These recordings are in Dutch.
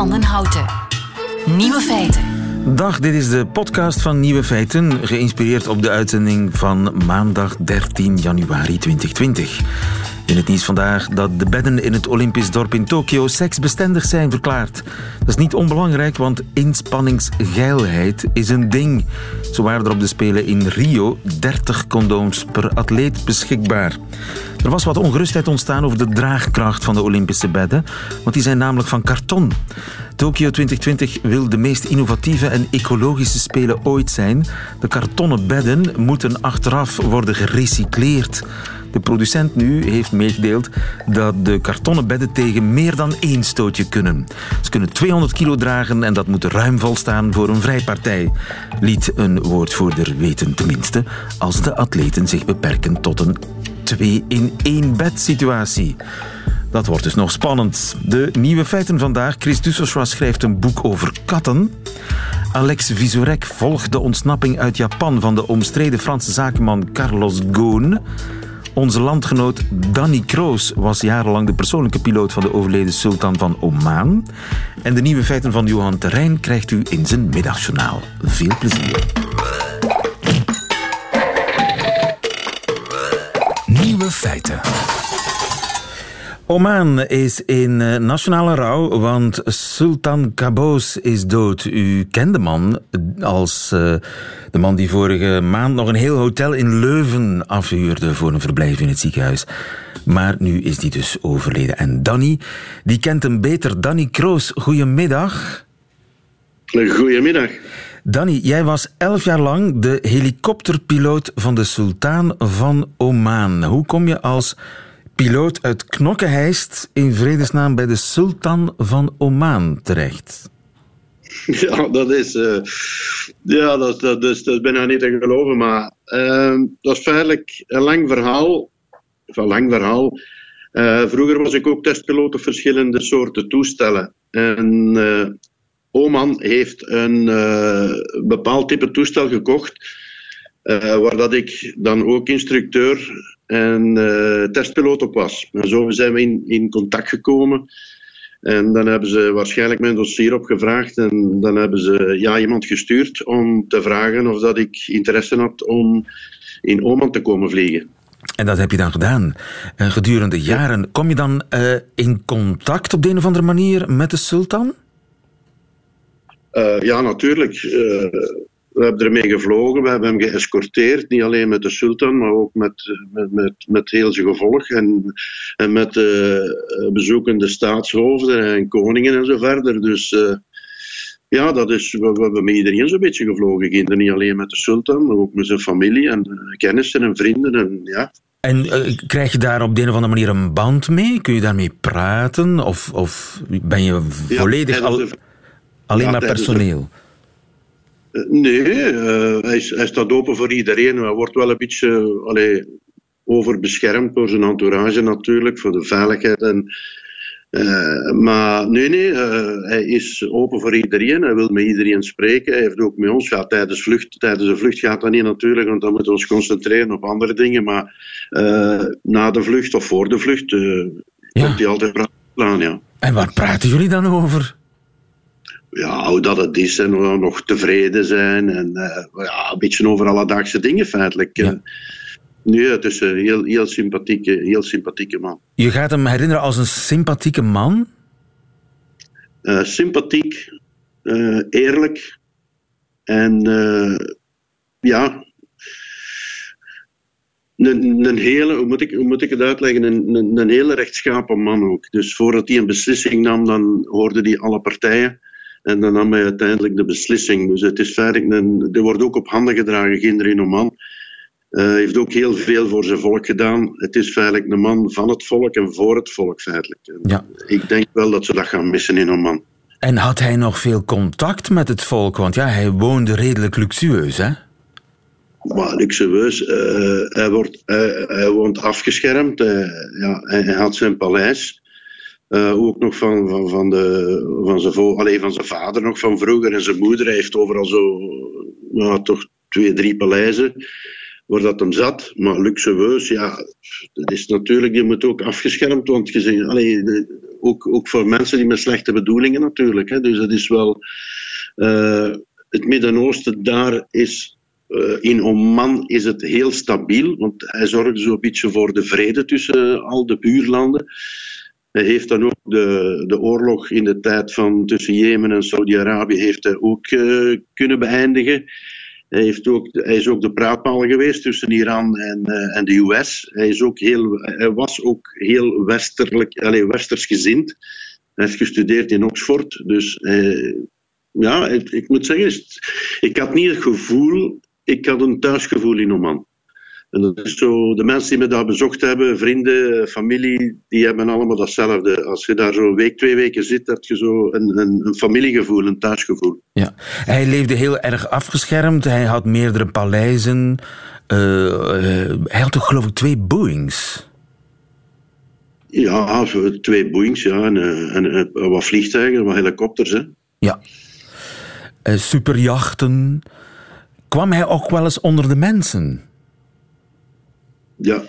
van den Houten. Nieuwe feiten. Dag, dit is de podcast van Nieuwe Feiten, geïnspireerd op de uitzending van maandag 13 januari 2020. In het nieuws vandaag dat de bedden in het Olympisch dorp in Tokio seksbestendig zijn verklaard. Dat is niet onbelangrijk, want inspanningsgeilheid is een ding. Zo waren er op de Spelen in Rio 30 condooms per atleet beschikbaar. Er was wat ongerustheid ontstaan over de draagkracht van de Olympische bedden, want die zijn namelijk van karton. Tokio 2020 wil de meest innovatieve en ecologische spelen ooit zijn. De kartonnen bedden moeten achteraf worden gerecycleerd. De producent nu heeft meegedeeld dat de kartonnen bedden tegen meer dan één stootje kunnen. Ze kunnen 200 kilo dragen en dat moet ruim volstaan voor een vrijpartij. Liet een woordvoerder weten tenminste, als de atleten zich beperken tot een 2-in-1 bed situatie. Dat wordt dus nog spannend. De nieuwe feiten vandaag. Chris Dussoswa schrijft een boek over katten. Alex Visorek volgt de ontsnapping uit Japan van de omstreden Franse zakenman Carlos Ghosn. Onze landgenoot Danny Kroos was jarenlang de persoonlijke piloot van de overleden sultan van Oman. En de nieuwe feiten van Johan Terrein krijgt u in zijn middagjournaal. Veel plezier. Nieuwe feiten. Oman is in eh, nationale rouw, want Sultan Qaboos is dood. U kent de man als uh, de man die vorige maand nog een heel hotel in Leuven afhuurde voor een verblijf in het ziekenhuis. Maar nu is die dus overleden. En Danny, die kent hem beter. Danny Kroos, goedemiddag. Goedemiddag. Danny, jij was elf jaar lang de helikopterpiloot van de sultan van Oman. Hoe kom je als piloot uit Knokkenheist in vredesnaam bij de sultan van Oman terecht? Ja, dat is, uh, ja, dat, dat, is, dat is bijna niet te geloven, maar uh, dat is feitelijk een lang verhaal. Een lang verhaal. Uh, vroeger was ik ook testpiloot op verschillende soorten toestellen. En Oman heeft een bepaald type toestel gekocht, waar dat ik dan ook instructeur en uh, testpiloot op was. En zo zijn we in, in contact gekomen. En dan hebben ze waarschijnlijk mijn dossier opgevraagd en dan hebben ze ja, iemand gestuurd om te vragen of dat ik interesse had om in Oman te komen vliegen. En dat heb je dan gedaan. En gedurende jaren. Kom je dan uh, in contact op de een of andere manier met de sultan? Uh, ja, natuurlijk. We hebben ermee gevlogen, we hebben hem geëscorteerd, niet alleen met de sultan, maar ook met, met, met, met heel zijn gevolg en, en met uh, bezoekende staatshoofden en koningen en zo verder. Dus uh, ja, dat is, we, we hebben met iedereen zo'n beetje gevlogen. Kinderen, niet alleen met de sultan, maar ook met zijn familie en kennissen en vrienden. En, ja. En krijg je daar op de een of andere manier een band mee? Kun je daarmee praten? Of, of ben je volledig ja, al, alleen ja, maar personeel? Eh, nee, uh, hij, hij, staat open voor iedereen. Hij wordt wel een beetje allee, overbeschermd door zijn entourage natuurlijk, voor de veiligheid. En, uh, maar nee, nee, hij is open voor iedereen. Hij wil met iedereen spreken. Hij heeft ook met ons gehad tijdens, vlucht, tijdens de vlucht. Gaat dat niet natuurlijk, want dan moeten we ons concentreren op andere dingen. Maar na de vlucht of voor de vlucht ja. komt hij altijd praten. Ja. En waar praten jullie dan over? Ja, hoe dat het is en we nog tevreden zijn. En uh, ja, een beetje over alledaagse dingen feitelijk. Ja. Nee, het is een heel, heel, sympathieke, heel sympathieke man. Je gaat hem herinneren als een sympathieke man? Uh, sympathiek, uh, eerlijk en ja, een, een, hele, hoe moet, ik, hoe moet ik het uitleggen, een, een, een hele rechtschapen man ook. Dus voordat hij een beslissing nam, dan hoorde hij alle partijen. En dan nam hij uiteindelijk de beslissing. Dus het is feitelijk een, er wordt ook op handen gedragen, geen Oman. Hij uh, heeft ook heel veel voor zijn volk gedaan. Het is feitelijk een man van het volk en voor het volk feitelijk. Ja. Ik denk wel dat ze dat gaan missen in Oman. En had hij nog veel contact met het volk? Want ja, hij woonde redelijk luxueus, hè? Maar luxueus. Uh, hij, wordt, hij, hij woont afgeschermd. Uh, ja, hij, hij, had zijn paleis. Uh, ook nog van, van, van, de, van, zijn van zijn vader nog van vroeger. En zijn moeder hij heeft overal zo nou, toch twee, drie paleizen waar dat hem zat. Maar luxueus, ja, dat is natuurlijk, je moet ook afgeschermd. Want je zegt, ook, ook voor mensen die met slechte bedoelingen natuurlijk. Hè. Dus het is wel. eh, het Midden-Oosten, daar is. eh, in Oman is het heel stabiel, want hij zorgde zo'n beetje voor de vrede tussen al de buurlanden. Hij heeft dan ook de, de oorlog in de tijd van tussen Jemen en Saudi-Arabië heeft hij ook eh, kunnen beëindigen. Hij, heeft ook, hij is ook de praatpaal geweest tussen Iran en, eh, en de US. Hij, is ook heel, hij was ook heel westerlijk, allez, westers gezind. Hij heeft gestudeerd in Oxford. Dus eh, ja, ik, ik moet zeggen, ik had niet het gevoel, ik had een thuisgevoel in Oman. En dat is zo, de mensen die me daar bezocht hebben, vrienden, familie, die hebben allemaal datzelfde. Als je daar zo een week, twee weken zit, heb je zo een, een, een familiegevoel, een thuisgevoel. Ja. Hij leefde heel erg afgeschermd. Hij had meerdere paleizen. Eh, eh, hij had toch geloof ik twee Boeings? Ja, twee Boeings ja, en, eh, en wat vliegtuigen, wat helikopters. Hè. Ja. Superjachten. Kwam hij ook wel eens onder de mensen? Ja.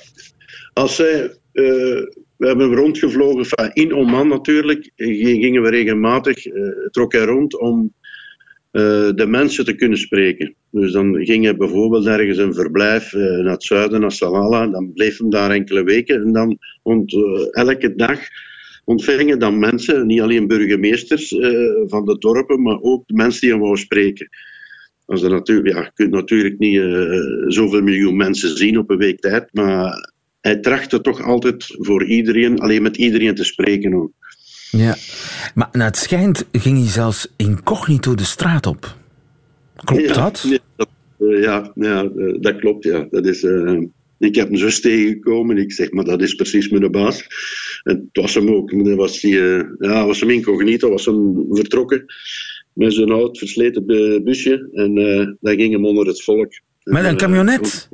Als zij, eh, we hebben rondgevlogen, in Oman natuurlijk, eh, gingen we regelmatig, eh, trok hij rond om eh, de mensen te kunnen spreken. Dus dan ging hij bijvoorbeeld ergens een verblijf eh, naar het zuiden, naar Salalah, dan bleef hem daar enkele weken en dan ont, eh, elke dag ontvingen dan mensen, niet alleen burgemeesters eh, van de dorpen, maar ook de mensen die hem wou spreken. Als natuurlijk, ja, je kunt natuurlijk niet eh, zoveel miljoen mensen zien op een week tijd, maar hij trachtte toch altijd voor iedereen, alleen met iedereen te spreken ook. Ja. Maar naar het schijnt ging hij zelfs incognito de straat op. Klopt ja, dat? nee, dat eh, ja, ja eh, dat klopt. Ja. Dat is, ik heb een zus tegengekomen. Ik zeg, maar dat is precies mijn baas. En het was hem ook. Was, eh, ja, was hem incognito, was hem vertrokken. Met zo'n oud versleten bu- busje. En eh daar ging hem onder het volk. Met En, een eh, camionet?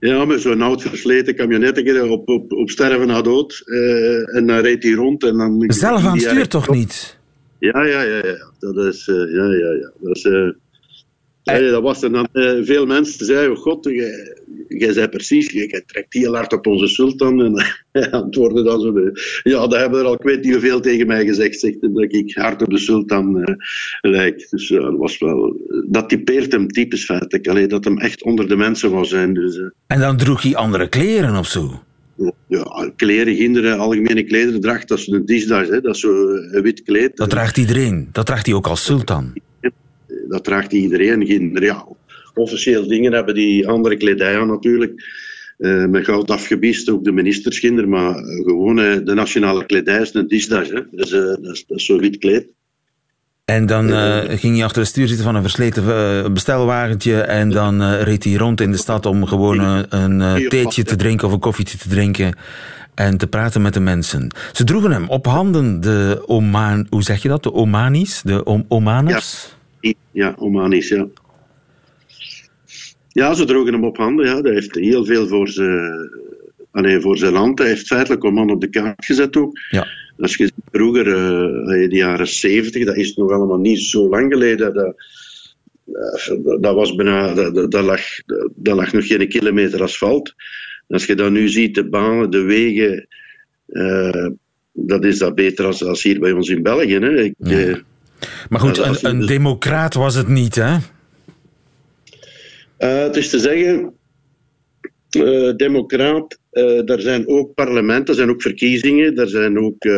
ja, met zo'n oud versleten camionetje op, op, op sterven na dood. Eh, en dan reed hij rond. En dan Zelf aan stuur toch niet? Ja, ja, ja. ja. Dat is... ja, ja, ja. Dat is... ja, ja, dat was er dan. veel mensen zeiden: God, jij, jij zei precies, jij, trekt heel hard op onze sultan. En hij antwoordde dan zo: Ja, dat hebben er al, ik weet niet hoeveel tegen mij gezegd, zegt, dat ik hard op de sultan eh, lijk. Dus ja, dat was wel. Dat typeert hem typisch feitelijk. Allee, dat hem echt onder de mensen was zijn. Dus, eh, En dan droeg hij andere kleren of zo. ja, kleren, kinderen, algemene klederdracht, dat is een hè, dat is zo een wit kleed. Dat draagt iedereen. Dat draagt hij ook als sultan. dat draagt iedereen. Kinderen, ja, officieel dingen hebben die andere kledij aan natuurlijk. Eh, met goud afgebiest, ook de ministerskinderen. Maar eh, gewoon eh, de nationale kledij is een disdas. Hè. Dat is, eh, dat is, dat is zo'n wit kleed. En dan eh, ging hij achter het stuur zitten van een versleten eh, bestelwagentje. En dan eh, reed hij rond in de stad om gewoon eh, een eh, theetje te drinken of een koffietje te drinken. En te praten met de mensen. Ze droegen hem op handen, de Oman... Hoe zeg je dat? De Omanis? De Om Omaners? Ja, Omanis, ja. Ja, ze droegen hem op handen. Ja. Hij heeft heel veel voor zijn, voor zijn land. Hij heeft feitelijk Oman op de kaart gezet ook. Ja. Als je vroeger, eh, in de jaren 70, dat is nog allemaal niet zo lang geleden. Dat, dat, dat was bijna, dat, lag, dat lag nog geen kilometer asfalt. Als je dat nu ziet, de banen, de wegen, eh, dat is dat beter als, als hier bij ons in België. Hè. Ik, eh, Maar goed, een, een democraat was het niet, hè? Eh, het is te zeggen, eh, democraat, eh er zijn ook parlementen, er zijn ook verkiezingen, er zijn ook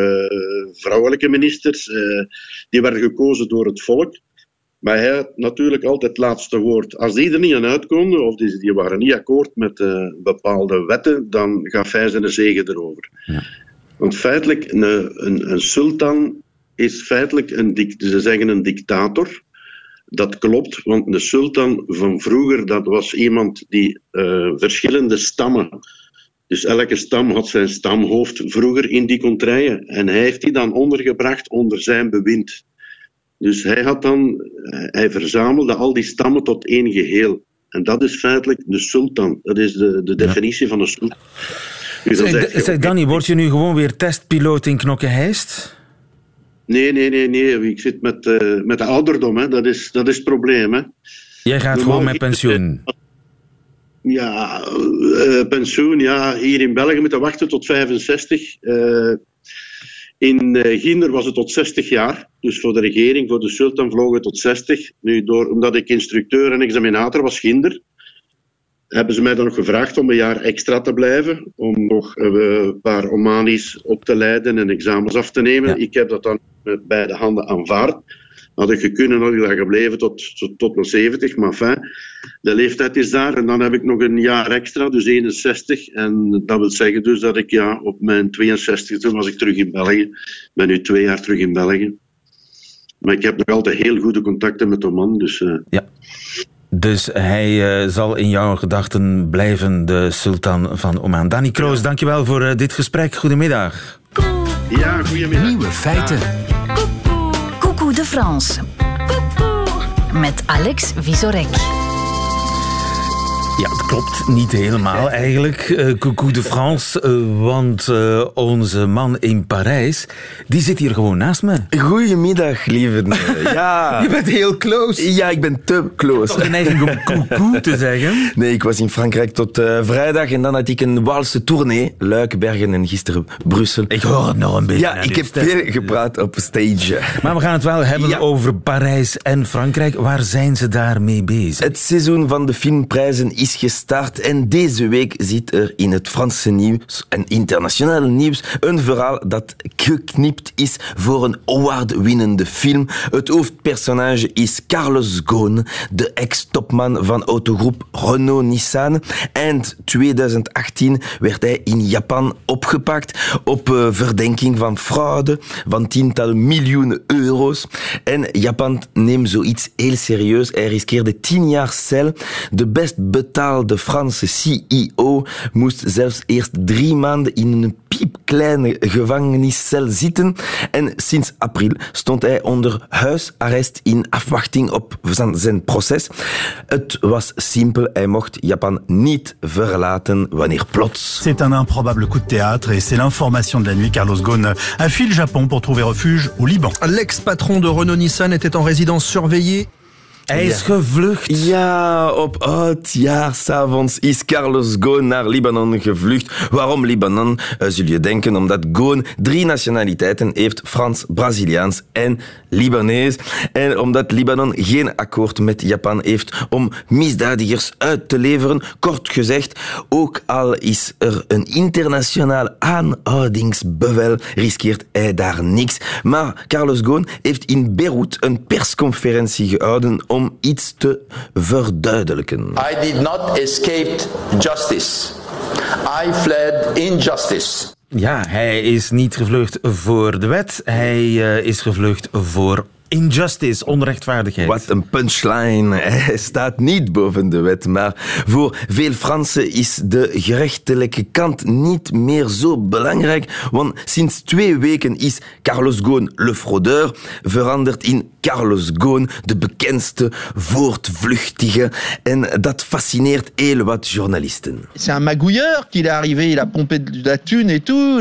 vrouwelijke ministers, die werden gekozen door het volk. Maar hij had natuurlijk altijd het laatste woord. Als die er niet aan uitkomen, of die, die waren niet akkoord met bepaalde wetten, dan gaf hij zijn zegen erover. Want feitelijk, een, een, een sultan is feitelijk een, ze zeggen een dictator. Dat klopt, want de sultan van vroeger, dat was iemand die eh, verschillende stammen. Dus elke stam had zijn stamhoofd vroeger in die contraien. En hij heeft die dan ondergebracht onder zijn bewind. Dus hij, had dan, eh, hij verzamelde al die stammen tot één geheel. En dat is feitelijk de sultan. Dat is de, de definitie van een sultan. Dus Zeg, zeg je, zeg, Danny, word je nu gewoon weer testpiloot in Knokke-Heist? Nee, nee, nee, nee. Ik zit met, eh, met de ouderdom. Hè. Dat, is, dat is het probleem. Hè. Jij gaat Normaal gewoon met het, pensioen. Ja, eh, pensioen. Ja, hier in België moeten wachten tot 65. Eh, In Ginder was het tot 60 jaar. Dus voor de regering, voor de sultan, vlogen het tot 60. Nu, door, omdat ik instructeur en examinator was Ginder, hebben ze mij dan nog gevraagd om een jaar extra te blijven. Om nog een paar Omanis op te leiden en examens af te nemen. Ik heb dat dan met beide handen aanvaard. Had ik gekund, had ik daar gebleven tot, tot mijn 70. Maar fijn, de leeftijd is daar. En dan heb ik nog een jaar extra, dus 61. En dat wil zeggen dus dat ik ja, op mijn 62 toen was ik terug in België. Ik ben nu twee jaar terug in België. Maar ik heb nog altijd heel goede contacten met Oman. Dus, uh... ja. Dus hij uh, zal in jouw gedachten blijven, de sultan van Oman. Danny Kroos, ja. dankjewel voor uh, dit gesprek. Goedemiddag. Ja, goedemiddag. Nieuwe feiten. Coucou de France. Met Alex Visorek. Ja, het klopt niet helemaal eigenlijk. Uh, coucou de France, uh, want uh, onze man in Parijs, die zit hier gewoon naast me. Goedemiddag, lieve. ja. Je bent heel close. Ja, ik ben te close. Toch de neiging om coucou te zeggen? Nee, ik was in Frankrijk tot vrijdag en dan had ik een Waalse tournee. Luik, Bergen en gisteren Brussel. Ik hoor het nog een beetje. Ja, ik heb veel gepraat op stage. Maar we gaan het wel hebben ja. over Parijs en Frankrijk. Waar zijn ze daarmee bezig? Het seizoen van de filmprijzen is gestart en deze week zit er in het Franse nieuws en internationale nieuws een verhaal dat geknipt is voor een award-winnende film. Het hoofdpersonage is Carlos Ghosn, de ex-topman van autogroep Renault-Nissan. Eind 2018 werd hij in Japan opgepakt op uh, verdenking van fraude van tientallen miljoenen euro's. En Japan neemt zoiets heel serieus. Hij riskeerde tien jaar cel, de best betaalde Franse CEO moest zelfs eerst drie maanden in een piepkleine gevangeniscel zitten. En sinds april stond hij onder huisarrest in afwachting op zijn proces. Het was simpel, hij mocht Japan niet verlaten wanneer plots. C'est un improbable coup de théâtre et c'est l'information de la nuit. Carlos Ghosn a fui le Japon pour trouver refuge au Liban. L'ex-patron de Renault-Nissan était en résidence surveillée hij is gevlucht. Ja, op oudjaarsavonds is Carlos Ghosn naar Libanon gevlucht. Waarom Libanon, uh, zul je denken? Omdat Ghosn drie nationaliteiten heeft. Frans, Braziliaans en Libanees. En omdat Libanon geen akkoord met Japan heeft om misdadigers uit te leveren. Kort gezegd, ook al is er een internationaal aanhoudingsbevel, riskeert hij daar niks. Maar Carlos Ghosn heeft in Beirut een persconferentie gehouden om iets te verduidelijken. I did not escape justice. I fled injustice. Ja, hij is niet gevlucht voor de wet. Hij uh, is gevlucht voor Injustice, onrechtvaardigheid. Wat een punchline. Hij staat niet boven de wet, maar voor veel Fransen is de gerechtelijke kant niet meer zo belangrijk, want sinds twee weken is Carlos Ghosn le fraudeur veranderd in Carlos Ghosn, de bekendste voortvluchtige. En dat fascineert heel wat journalisten. C'est un magouilleur qu'il est arrivé, il a pompé de la thune et tout,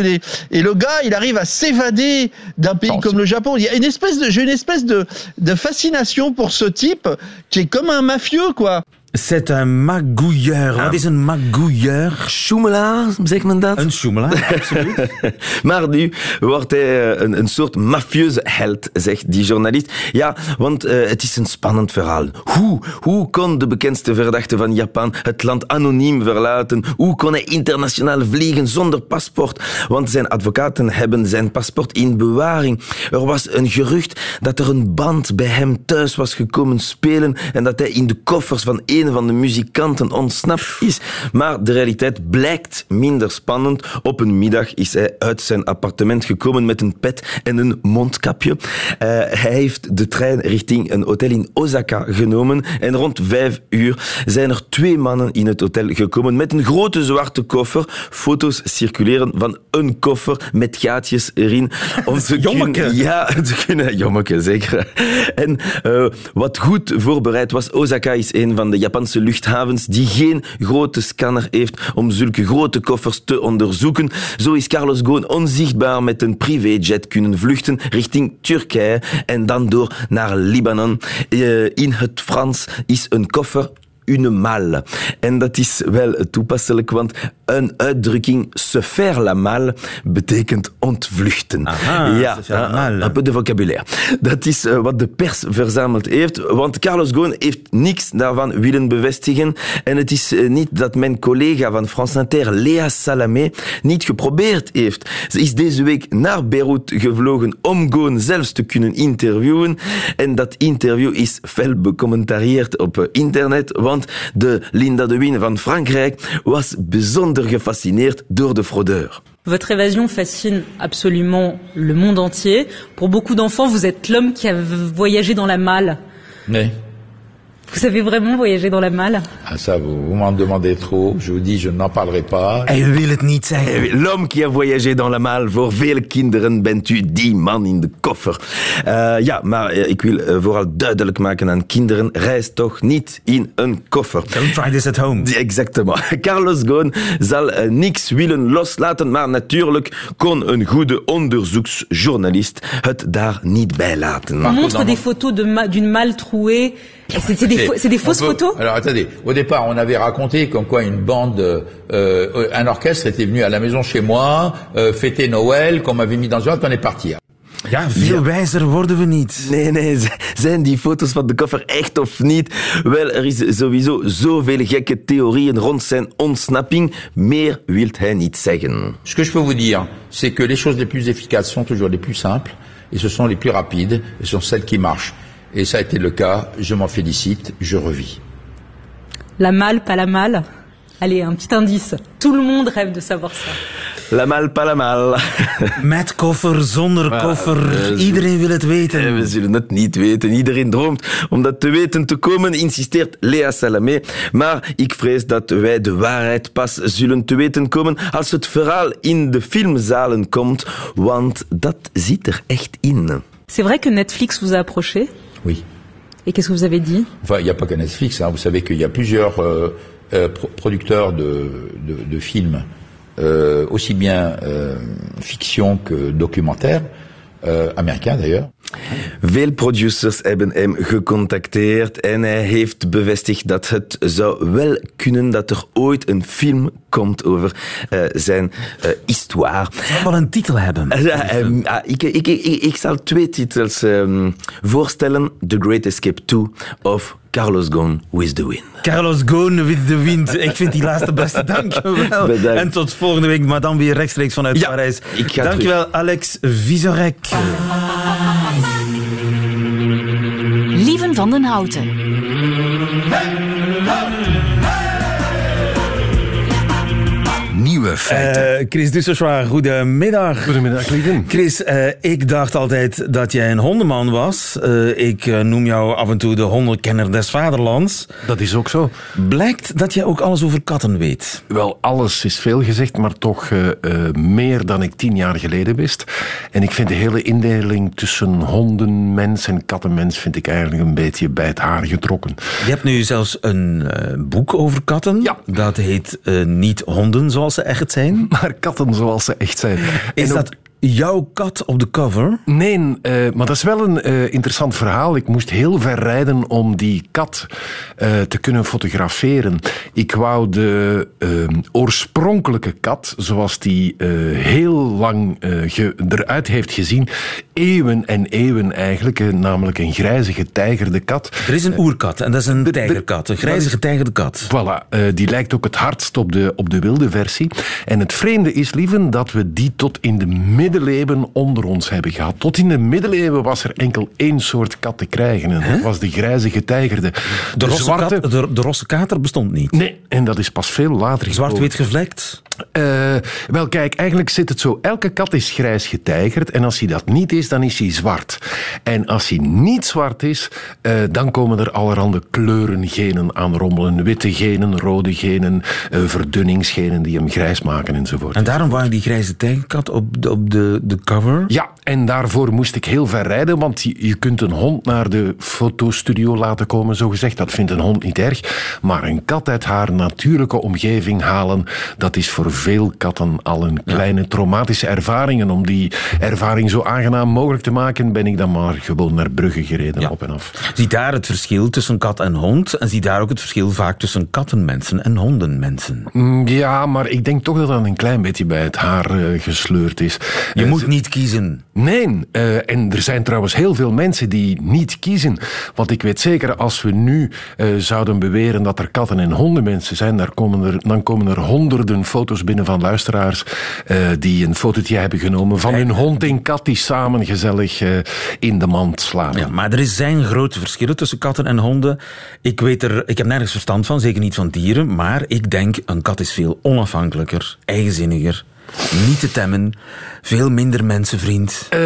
et le gars, il arrive à s'évader d'un pays comme le Japon. Il y a une espèce de, j'ai une espèce de, de fascination pour ce type qui est comme un mafieux, quoi. C'est een magouilleur. Wat is een magouilleur? Schoemelaar, zegt men dat? Een schoemelaar, absoluut. maar nu wordt hij een, een soort mafieuze held, zegt die journalist. Ja, want uh, het is een spannend verhaal. Hoe, hoe kon de bekendste verdachte van Japan het land anoniem verlaten? Hoe kon hij internationaal vliegen zonder paspoort? Want zijn advocaten hebben zijn paspoort in bewaring. Er was een gerucht dat er een band bij hem thuis was gekomen spelen en dat hij in de koffers van een van de muzikanten ontsnapt is. Maar de realiteit blijkt minder spannend. Op een middag is hij uit zijn appartement gekomen met een pet en een mondkapje. Uh, hij heeft de trein richting een hotel in Osaka genomen en rond vijf uur zijn er twee mannen in het hotel gekomen met een grote zwarte koffer. Foto's circuleren van een koffer met gaatjes erin. Om te jommeke. Ja, te kunnen. Jommeke, zeker. En uh, wat goed voorbereid was, Osaka is een van de Japanse luchthavens die geen grote scanner heeft om zulke grote koffers te onderzoeken. Zo is Carlos Ghosn onzichtbaar met een privéjet kunnen vluchten richting Turkije en dan door naar Libanon. Uh, in het Frans is een koffer une malle. En dat is wel toepasselijk, want een uitdrukking se faire la malle betekent ontvluchten. Aha, ja, malle. een peu de vocabulaire. Dat is eh, wat de pers verzameld heeft, want Carlos Ghosn heeft niks daarvan willen bevestigen. En het is eh, niet dat mijn collega van France Inter, Lea Salamé, niet geprobeerd heeft. Ze is deze week naar Beirut gevlogen om Ghosn zelfs te kunnen interviewen. En dat interview is fel becommentarieerd op eh, internet, want de Linda de Wien van Frankrijk was bijzonder gefascineerd door de fraudeur. Votre évasion fascine absolument le monde entier. Pour beaucoup d'enfants, vous êtes l'homme qui a voyagé dans la malle. Oui. Vous avez vraiment voyagé dans la malle? Ah, ça, vous, vous m'en demandez trop. Je vous dis, je n'en parlerai pas. Hij wil het niet zeggen. Eh, L'homme qui a voyagé dans la malle. Voor veel kinderen bent u die man in de koffer. Eh, ja, maar eh, ik wil eh, vooral duidelijk maken aan kinderen, reis toch niet in een koffer. Don't try this at home. Exactement. Carlos Ghosn zal niks willen loslaten, maar natuurlijk kon een goede onderzoeksjournalist het daar niet bij laten. On montre des photos de ma- d'une malle trouée. C'est c'est des, c'est des on fausses peut- photos Alors attendez, au départ, on avait raconté comme quoi une bande, euh, un orchestre était venu à la maison chez moi, euh, fêter Noël, qu'on m'avait mis dans une autre, qu'on est parti. Ja, veel wijzer worden we niet. Nee, nee, zijn die foto's van de koffer echt of niet? Wel, er is sowieso zoveel gekke theorieën rond zijn ontsnapping. Meer wil hij niet zeggen. Ce que je peux vous dire, c'est que les choses les plus efficaces sont toujours les plus simples, et ce sont les plus rapides, et ce sont celles qui marchent. Et ça a été le cas, je m'en félicite, je revis. La malle, pas la malle Allez, un petit indice. Tout le monde rêve de savoir ça. La mal, pas la mal. Met koffer, zonder koffer. eh, Iedereen wil het Eh, weten. We zullen het niet weten. Iedereen droomt om dat te weten te komen, insisteert Lea Salamé. Maar ik vrees dat wij de waarheid pas zullen te weten komen als het verhaal in de filmzalen komt, want dat zit er echt in. C'est vrai que Netflix vous a approché? Oui. Et qu'est-ce que vous avez dit? Enfin, il n'y a pas que Netflix. Hein. Vous savez qu'il y a plusieurs euh, euh, pro- producteurs de, de, de films, euh, aussi bien fiction que documentaire, euh, américains d'ailleurs. Veel producers hebben hem gecontacteerd en hij heeft bevestigd dat het zou wel kunnen dat er ooit een film komt over eh, zijn eh, histoire. zal wel een titel hebben. Ja, ah, ik, ik, ik, ik zal twee titels ehm, voorstellen. The Great Escape 2 of Carlos Ghosn with the Wind. Carlos Ghosn with the wind. Ik vind die laatste beste. Dankjewel. Bedankt. En tot volgende week, maar dan weer rechtstreeks vanuit Ja, Parijs. ik ga Dankjewel, Alex Vizorek. Lieven van den Houten. Nieuwe feiten. Eh, Chris Dussersoir, goedemiddag. Goedemiddag, Lieven. Chris, eh, ik dacht altijd dat jij een hondenman was. Eh, ik noem jou af en toe de hondenkenner des vaderlands. Dat is ook zo. Blijkt dat jij ook alles over katten weet. Wel, alles is veel gezegd, maar toch meer dan ik tien jaar geleden wist. En ik vind de hele indeling tussen hondenmens en kattenmens vind ik eigenlijk een beetje bij het haar getrokken. Je hebt nu zelfs een eh, boek over katten. Ja. Dat heet eh, Niet honden zoals ze echt zijn. Maar katten zoals ze echt zijn. Is En ook- dat jouw kat op de cover? Nee, eh, maar dat is wel een eh, interessant verhaal. Ik moest heel ver rijden om die kat eh, te kunnen fotograferen. Ik wou de oorspronkelijke kat, zoals die eh, heel lang eh, ge- eruit heeft gezien, eeuwen en eeuwen eigenlijk, namelijk een grijze getijgerde kat. Er is een oerkat en dat is een tijgerkat. Een grijze getijgerde kat. Voilà, eh, die lijkt ook het hardst op de, op de wilde versie. En het vreemde is, lieven, dat we die tot in de middeleeuwen onder ons hebben gehad. Tot in de middeleeuwen was er enkel één soort kat te krijgen. En dat was de grijze getijgerde. De, rosse kat, de, de rosse kater bestond niet. Nee, en dat is pas veel later. Zwart-wit gevlekt? Eh, wel, kijk, eigenlijk zit het zo. Elke kat is grijs getijgerd. En als hij dat niet is, dan is hij zwart. En als hij niet zwart is, eh, dan komen er allerhande kleurengenen aan rommelen. Witte genen, rode genen, eh, verdunningsgenen die hem grijs maken enzovoort. En daarom je die grijze tijgerkat op de, op de de, cover. Ja, en daarvoor moest ik heel ver rijden, want je, kunt een hond naar de fotostudio laten komen, zo gezegd. Dat vindt een hond niet erg. Maar een kat uit haar natuurlijke omgeving halen, dat is voor veel katten al een kleine traumatische ervaring. En om die ervaring zo aangenaam mogelijk te maken, ben ik dan maar gewoon naar Brugge gereden, op en af. Zie daar het verschil tussen kat en hond. En zie daar ook het verschil vaak tussen kattenmensen en hondenmensen. Mm, Ja, maar ik denk toch dat dat een klein beetje bij het haar eh, gesleurd is. Je Eh, moet niet kiezen. Nee, eh, en er zijn trouwens heel veel mensen die niet kiezen. Want ik weet zeker, als we nu eh, zouden beweren dat er katten- en hondenmensen zijn, daar komen er, dan komen er honderden foto's binnen van luisteraars eh, die een fotootje hebben genomen van hun hond en kat die samen gezellig in de mand slaan. Ja, maar er zijn grote verschillen tussen katten en honden. Ik, weet er, ik heb nergens verstand van, zeker niet van dieren. Maar ik denk, een kat is veel onafhankelijker, eigenzinniger, niet te temmen, veel minder mensenvriend. Eh,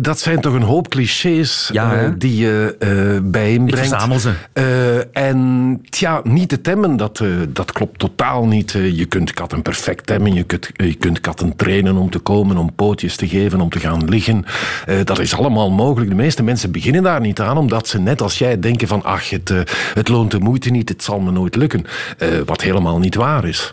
dat zijn toch een hoop clichés Ja, eh, die je eh bijeenbrengt. Ik verzamel ze. En tja, niet te temmen, dat, dat klopt totaal niet. Je kunt katten perfect temmen. Je kunt, je kunt katten trainen om te komen, om pootjes te geven, om te gaan liggen. Dat is allemaal mogelijk. De meeste mensen beginnen daar niet aan, omdat ze net als jij denken van ach, het, het loont de moeite niet, het zal me nooit lukken. Wat helemaal niet waar is.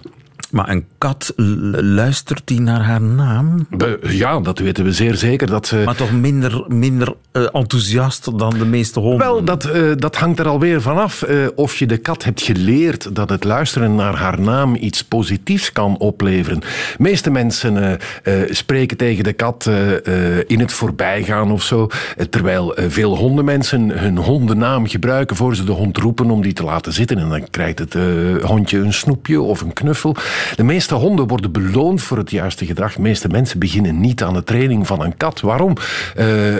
Maar een kat, luistert die naar haar naam? Ja, dat weten we zeer zeker. Dat ze... Maar toch minder, minder eh, enthousiast dan de meeste honden? Wel, dat, eh, dat hangt er alweer vanaf uh, of je de kat hebt geleerd dat het luisteren naar haar naam iets positiefs kan opleveren. De meeste mensen spreken tegen de kat in het voorbijgaan of zo, terwijl veel hondenmensen hun hondennaam gebruiken voor ze de hond roepen om die te laten zitten. En dan krijgt het hondje een snoepje of een knuffel. De meeste honden worden beloond voor het juiste gedrag. De meeste mensen beginnen niet aan de training van een kat. Waarom?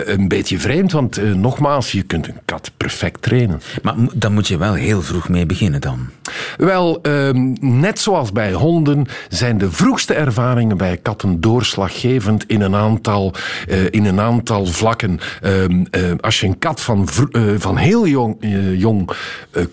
een beetje vreemd, want nogmaals, je kunt een kat perfect trainen. Maar dan moet je wel heel vroeg mee beginnen dan? Wel, uh, net zoals bij honden zijn de vroegste ervaringen bij katten doorslaggevend in een aantal, uh, in een aantal vlakken. Uh, als je een kat van, van heel jong, jong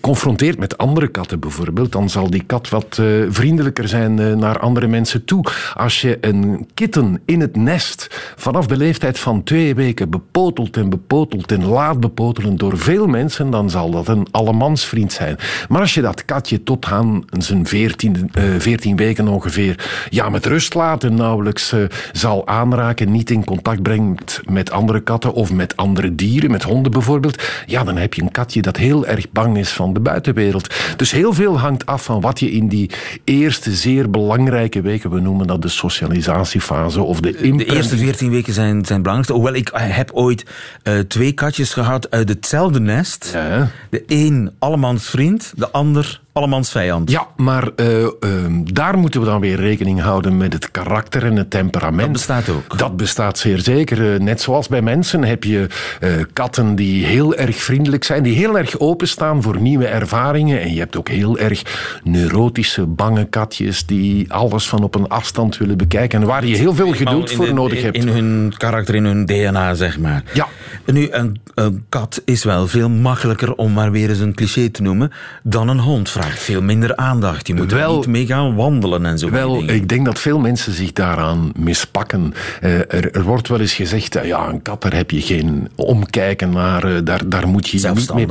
confronteert met andere katten bijvoorbeeld, dan zal die kat wat vriendelijker zijn naar andere mensen toe. Als je een kitten in het nest vanaf de leeftijd van twee weken bepotelt en bepotelt en laat bepotelen door veel mensen, dan zal dat een allemansvriend zijn. Maar als je dat katje tot aan zijn 14, uh, 14 weken ongeveer ja, met rust laat en nauwelijks uh, zal aanraken, niet in contact brengt met andere katten of met andere dieren, met honden bijvoorbeeld, ja, dan heb je een katje dat heel erg bang is van de buitenwereld. Dus heel veel hangt af van wat je in die eerste zeer belangrijke weken, we noemen dat de socialisatiefase of de De eerste 14 weken zijn, zijn belangrijkste. Hoewel ik heb ooit uh, twee katjes gehad uit hetzelfde nest. Ja. De een allemans vriend, de ander allemans vijand. Ja, maar uh, uh, daar moeten we dan weer rekening houden met het karakter en het temperament. Dat bestaat ook. Dat bestaat zeer zeker. Uh, net zoals bij mensen heb je katten die heel erg vriendelijk zijn, die heel erg openstaan voor nieuwe ervaringen. En je hebt ook heel erg neurotische, bange katjes die alles van op een afstand willen bekijken. En waar je heel veel geduld voor de, nodig hebt. In hun karakter, in hun DNA, zeg maar. Ja. Nu, een, een kat is wel veel makkelijker, om maar weer eens een cliché te noemen, dan een hond. Veel minder aandacht. Je moet wel, er niet mee gaan wandelen en zo. Wel, ik denk dat veel mensen zich daaraan mispakken. Uh, er, er, wordt wel eens gezegd, uh, ja, een kat, daar heb je geen omkijken naar. Uh, daar, daar moet je niet mee,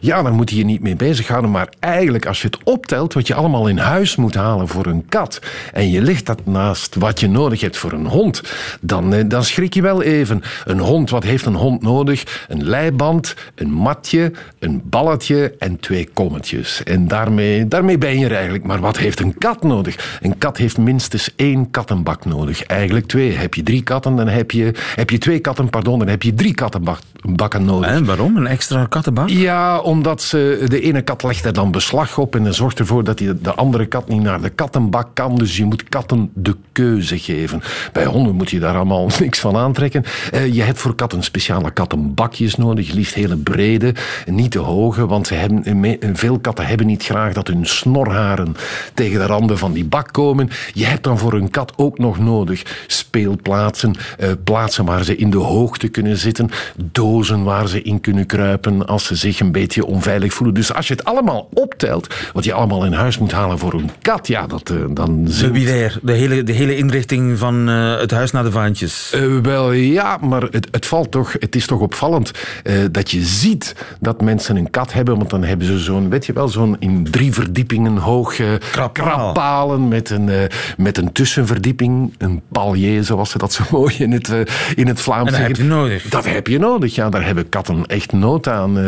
ja, daar moet je je niet mee bezighouden. Maar eigenlijk, als je het optelt, wat je allemaal in huis moet halen voor een kat, en je legt dat naast wat je nodig hebt voor een hond, dan, dan schrik je wel even. Een hond, wat heeft een hond nodig? Een leiband, een matje, een balletje en twee kommetjes. En daarmee, daarmee ben je er eigenlijk. Maar wat heeft een kat nodig? Een kat heeft minstens één kattenbak nodig. Eigenlijk twee. Heb je drie katten, dan heb je, heb je twee katten, pardon, dan heb je drie kattenbakken nodig. En waarom? Een extra kattenbak? Ja, omdat ze, de ene kat legt er dan beslag op en dan zorgt ervoor dat die, de andere kat niet naar de kattenbak kan. Dus je moet katten de keuze geven. Bij honden moet je daar allemaal niks van aantrekken. Uh, je hebt voor katten speciale kattenbakjes nodig, liefst hele brede, niet te hoge, want ze hebben, veel katten hebben niet graag dat hun snorharen tegen de randen van die bak komen. Je hebt dan voor een kat ook nog nodig speelplaatsen, eh, plaatsen waar ze in de hoogte kunnen zitten, dozen waar ze in kunnen kruipen als ze zich een beetje onveilig voelen. Dus als je het allemaal optelt, wat je allemaal in huis moet halen voor een kat, ja, dat, eh, dan... Meubilair, de hele, de hele inrichting van eh, het huis naar de vaantjes. Uh, wel, ja, maar het, het, valt toch, het is toch opvallend uh, dat je ziet dat mensen een kat hebben, want dan hebben ze zo'n, weet je wel, zo'n in drie verdiepingen hoge krappalen met een, met een tussenverdieping, een palier, zoals ze dat zo mooi in het, in het Vlaams dat heb je nodig. Dat heb je nodig, ja, daar hebben katten echt nood aan.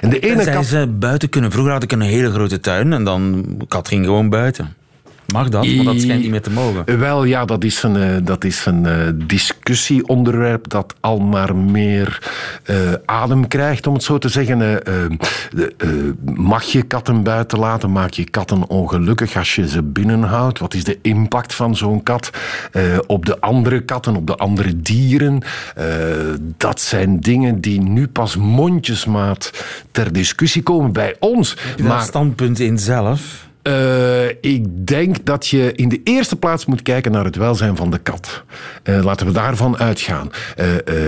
en de ene kat... ze buiten kunnen. Vroeger had ik een hele grote tuin en dan, kat ging gewoon buiten. Mag dat? Maar dat schijnt niet meer te mogen. Wel, ja, dat is een, uh, dat is een uh, discussieonderwerp dat al maar meer uh, adem krijgt, om het zo te zeggen. mag je katten buiten laten? Maak je katten ongelukkig als je ze binnenhoudt? Wat is de impact van zo'n kat op de andere katten, op de andere dieren? dat zijn dingen die nu pas mondjesmaat ter discussie komen bij ons. Heb je maar standpunt in zelf? Uh, ik denk dat je in de eerste plaats moet kijken naar het welzijn van de kat. Uh, laten we daarvan uitgaan. Uh,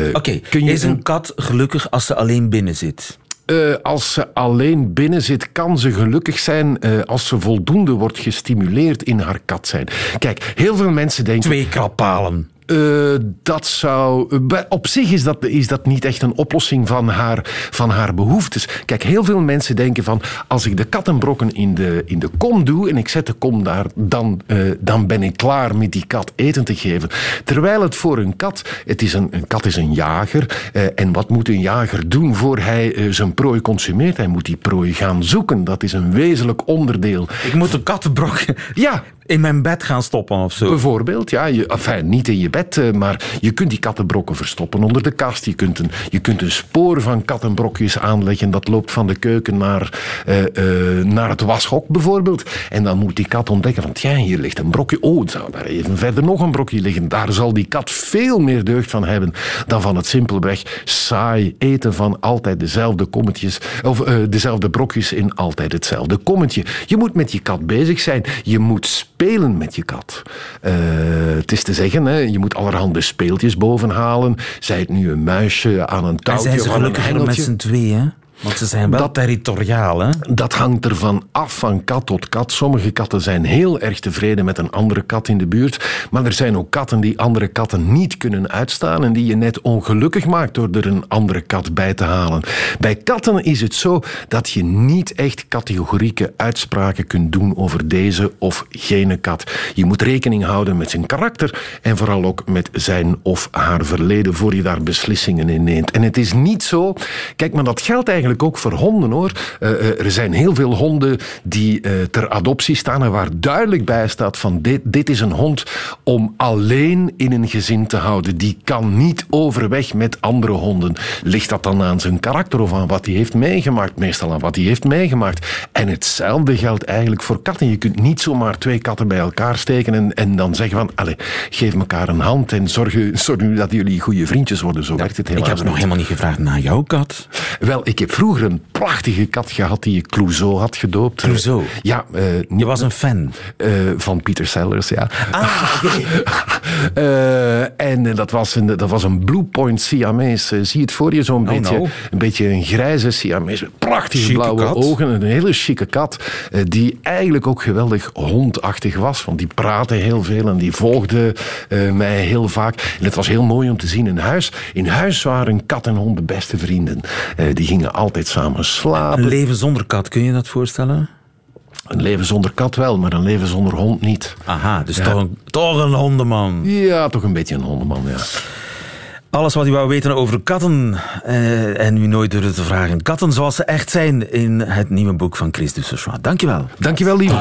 Oké, okay. is een kat gelukkig als ze alleen binnen zit? Uh, als ze alleen binnen zit, kan ze gelukkig zijn uh, als ze voldoende wordt gestimuleerd in haar kat zijn. Kijk, heel veel mensen denken... Twee krappalen. Uh, dat zou. Op zich is dat, is dat niet echt een oplossing van haar, van haar behoeftes. Kijk, heel veel mensen denken van. Als ik de kattenbrokken in de, in de kom doe en ik zet de kom daar, dan, uh, dan ben ik klaar met die kat eten te geven. Terwijl het voor een kat. Het is een, een kat is een jager. Uh, en wat moet een jager doen voor hij zijn prooi consumeert? Hij moet die prooi gaan zoeken. Dat is een wezenlijk onderdeel. Ik moet een kattenbrok. Ja, in mijn bed gaan stoppen of zo. Bijvoorbeeld, ja. Je, enfin, niet in je bed, maar je kunt die kattenbrokken verstoppen onder de kast. Je kunt een, je kunt een spoor van kattenbrokjes aanleggen. Dat loopt van de keuken naar, uh, uh, naar het washok bijvoorbeeld. En dan moet die kat ontdekken van, ja, hier ligt een brokje. Oh, zou daar even verder nog een brokje liggen. Daar zal die kat veel meer deugd van hebben dan van het simpelweg saai eten van altijd dezelfde kommetjes. Of dezelfde brokjes in altijd hetzelfde kommetje. Je moet met je kat bezig zijn. Je moet spelen met je kat. Uh, het is te zeggen, hè, je moet allerhande speeltjes bovenhalen. Zij het nu een muisje aan een touwtje. En zijn ze gelukkig met z'n tweeën? Want ze zijn wel dat, territoriaal, hè? Dat hangt ervan af, van kat tot kat. Sommige katten zijn heel erg tevreden met een andere kat in de buurt. Maar er zijn ook katten die andere katten niet kunnen uitstaan en die je net ongelukkig maakt door er een andere kat bij te halen. Bij katten is het zo dat je niet echt categorieke uitspraken kunt doen over deze of gene kat. Je moet rekening houden met zijn karakter en vooral ook met zijn of haar verleden voor je daar beslissingen in neemt. En het is niet zo... Kijk, maar dat geldt eigenlijk ook voor honden hoor. Uh, er zijn heel veel honden die uh, ter adoptie staan en waar duidelijk bij staat van dit, dit is een hond om alleen in een gezin te houden. Die kan niet overweg met andere honden. Ligt dat dan aan zijn karakter of aan wat hij heeft meegemaakt? Meestal aan wat hij heeft meegemaakt. En hetzelfde geldt eigenlijk voor katten. Je kunt niet zomaar twee katten bij elkaar steken en, en dan zeggen van allez, geef elkaar een hand en zorg, zorg nu dat jullie goede vriendjes worden. Zo werkt het helaas Ik heb nog helemaal niet gevraagd naar jouw kat. Wel, ik heb vroeger een prachtige kat gehad die je Clouseau had gedoopt. Clouseau? Ja. Uh, je was een fan? Uh, van Peter Sellers, ja. Ah, okay. uh, en dat was een, dat was een Blue Point Siamese. zie het voor je? Zo'n oh, beetje, no. een beetje een grijze Siamese. Prachtige chique blauwe kat. ogen. Een hele chique kat. die eigenlijk ook geweldig hondachtig was. Want die praatte heel veel en die volgde mij heel vaak. En het was heel mooi om te zien in huis. In huis waren kat en hond de beste vrienden. die gingen altijd samen slapen. Een leven zonder kat, kun je dat voorstellen? Een leven zonder kat wel, maar een leven zonder hond niet. Aha, dus ja. toch, een, toch een hondenman. Ja, toch een beetje een hondenman, ja. Alles wat u wou weten over katten eh, en u nooit durfde te vragen. Katten zoals ze echt zijn in het nieuwe boek van Chris Dussauchois. Dankjewel. Dankjewel, lieve.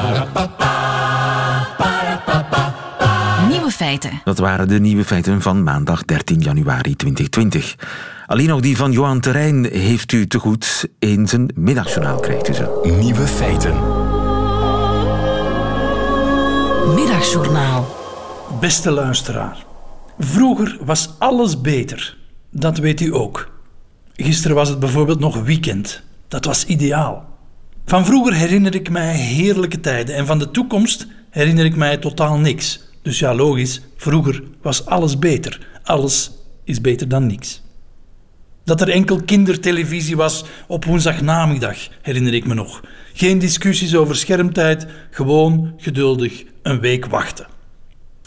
Feiten. Dat waren de nieuwe feiten van maandag 13 januari 2020. Alleen nog die van Johan Terrein heeft u te goed in zijn middagjournaal, krijgt u ze. Nieuwe feiten. Middagjournaal. Beste luisteraar. Vroeger was alles beter. Dat weet u ook. Gisteren was het bijvoorbeeld nog weekend. Dat was ideaal. Van vroeger herinner ik mij heerlijke tijden en van de toekomst herinner ik mij totaal niks. Dus ja, logisch, vroeger was alles beter. Alles is beter dan niks. Dat er enkel kindertelevisie was op woensdagnamiddag, herinner ik me nog. Geen discussies over schermtijd, gewoon geduldig een week wachten.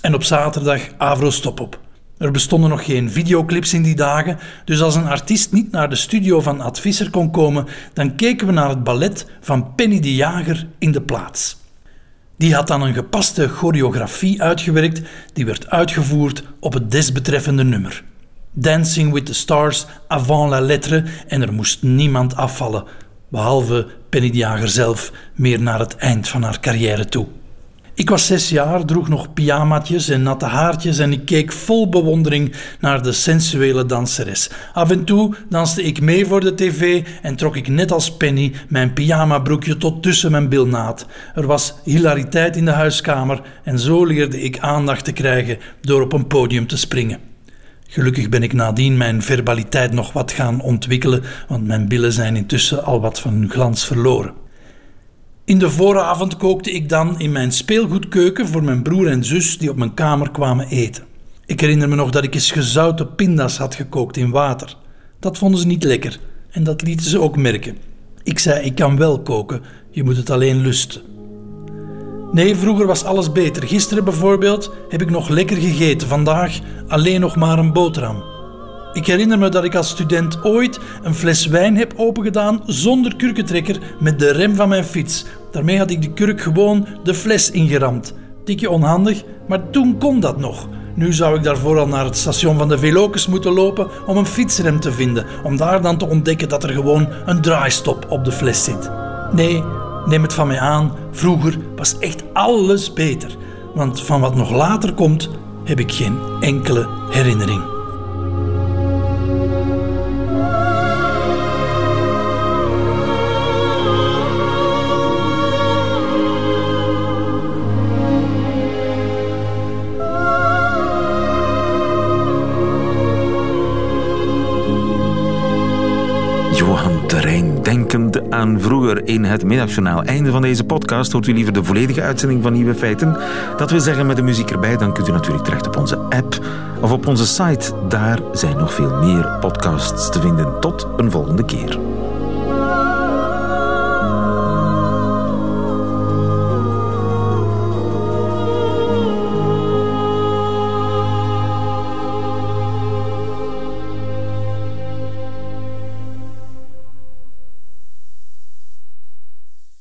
En op zaterdag Avro Stop op. Er bestonden nog geen videoclips in die dagen, dus als een artiest niet naar de studio van Advisser kon komen, dan keken we naar het ballet van Penny de Jager in de plaats. Die had dan een gepaste choreografie uitgewerkt, die werd uitgevoerd op het desbetreffende nummer. Dancing with the Stars avant la lettre en er moest niemand afvallen, behalve Penny de Jager zelf, meer naar het eind van haar carrière toe. Ik was zes jaar, droeg nog pyjamaatjes en natte haartjes en ik keek vol bewondering naar de sensuele danseres. Af en toe danste ik mee voor de tv en trok ik net als Penny mijn pyjamabroekje tot tussen mijn bilnaad. Er was hilariteit in de huiskamer en zo leerde ik aandacht te krijgen door op een podium te springen. Gelukkig ben ik nadien mijn verbaliteit nog wat gaan ontwikkelen, want mijn billen zijn intussen al wat van hun glans verloren. In de vooravond kookte ik dan in mijn speelgoedkeuken voor mijn broer en zus die op mijn kamer kwamen eten. Ik herinner me nog dat ik eens gezouten pinda's had gekookt in water. Dat vonden ze niet lekker en dat lieten ze ook merken. Ik zei: Ik kan wel koken, je moet het alleen lusten. Nee, vroeger was alles beter. Gisteren bijvoorbeeld heb ik nog lekker gegeten, vandaag alleen nog maar een boterham. Ik herinner me dat ik als student ooit een fles wijn heb opengedaan zonder kurkentrekker met de rem van mijn fiets. Daarmee had ik de kurk gewoon de fles ingeramd. Tikje onhandig, maar toen kon dat nog. Nu zou ik daarvoor al naar het station van de Velocus moeten lopen om een fietsrem te vinden, om daar dan te ontdekken dat er gewoon een draaistop op de fles zit. Nee, neem het van mij aan, vroeger was echt alles beter. Want van wat nog later komt, heb ik geen enkele herinnering. Vroeger in het middagjournaal. Einde van deze podcast hoort u liever de volledige uitzending van Nieuwe Feiten. Dat wil zeggen met de muziek erbij, dan kunt u natuurlijk terecht op onze app of op onze site. Daar zijn nog veel meer podcasts te vinden. Tot een volgende keer.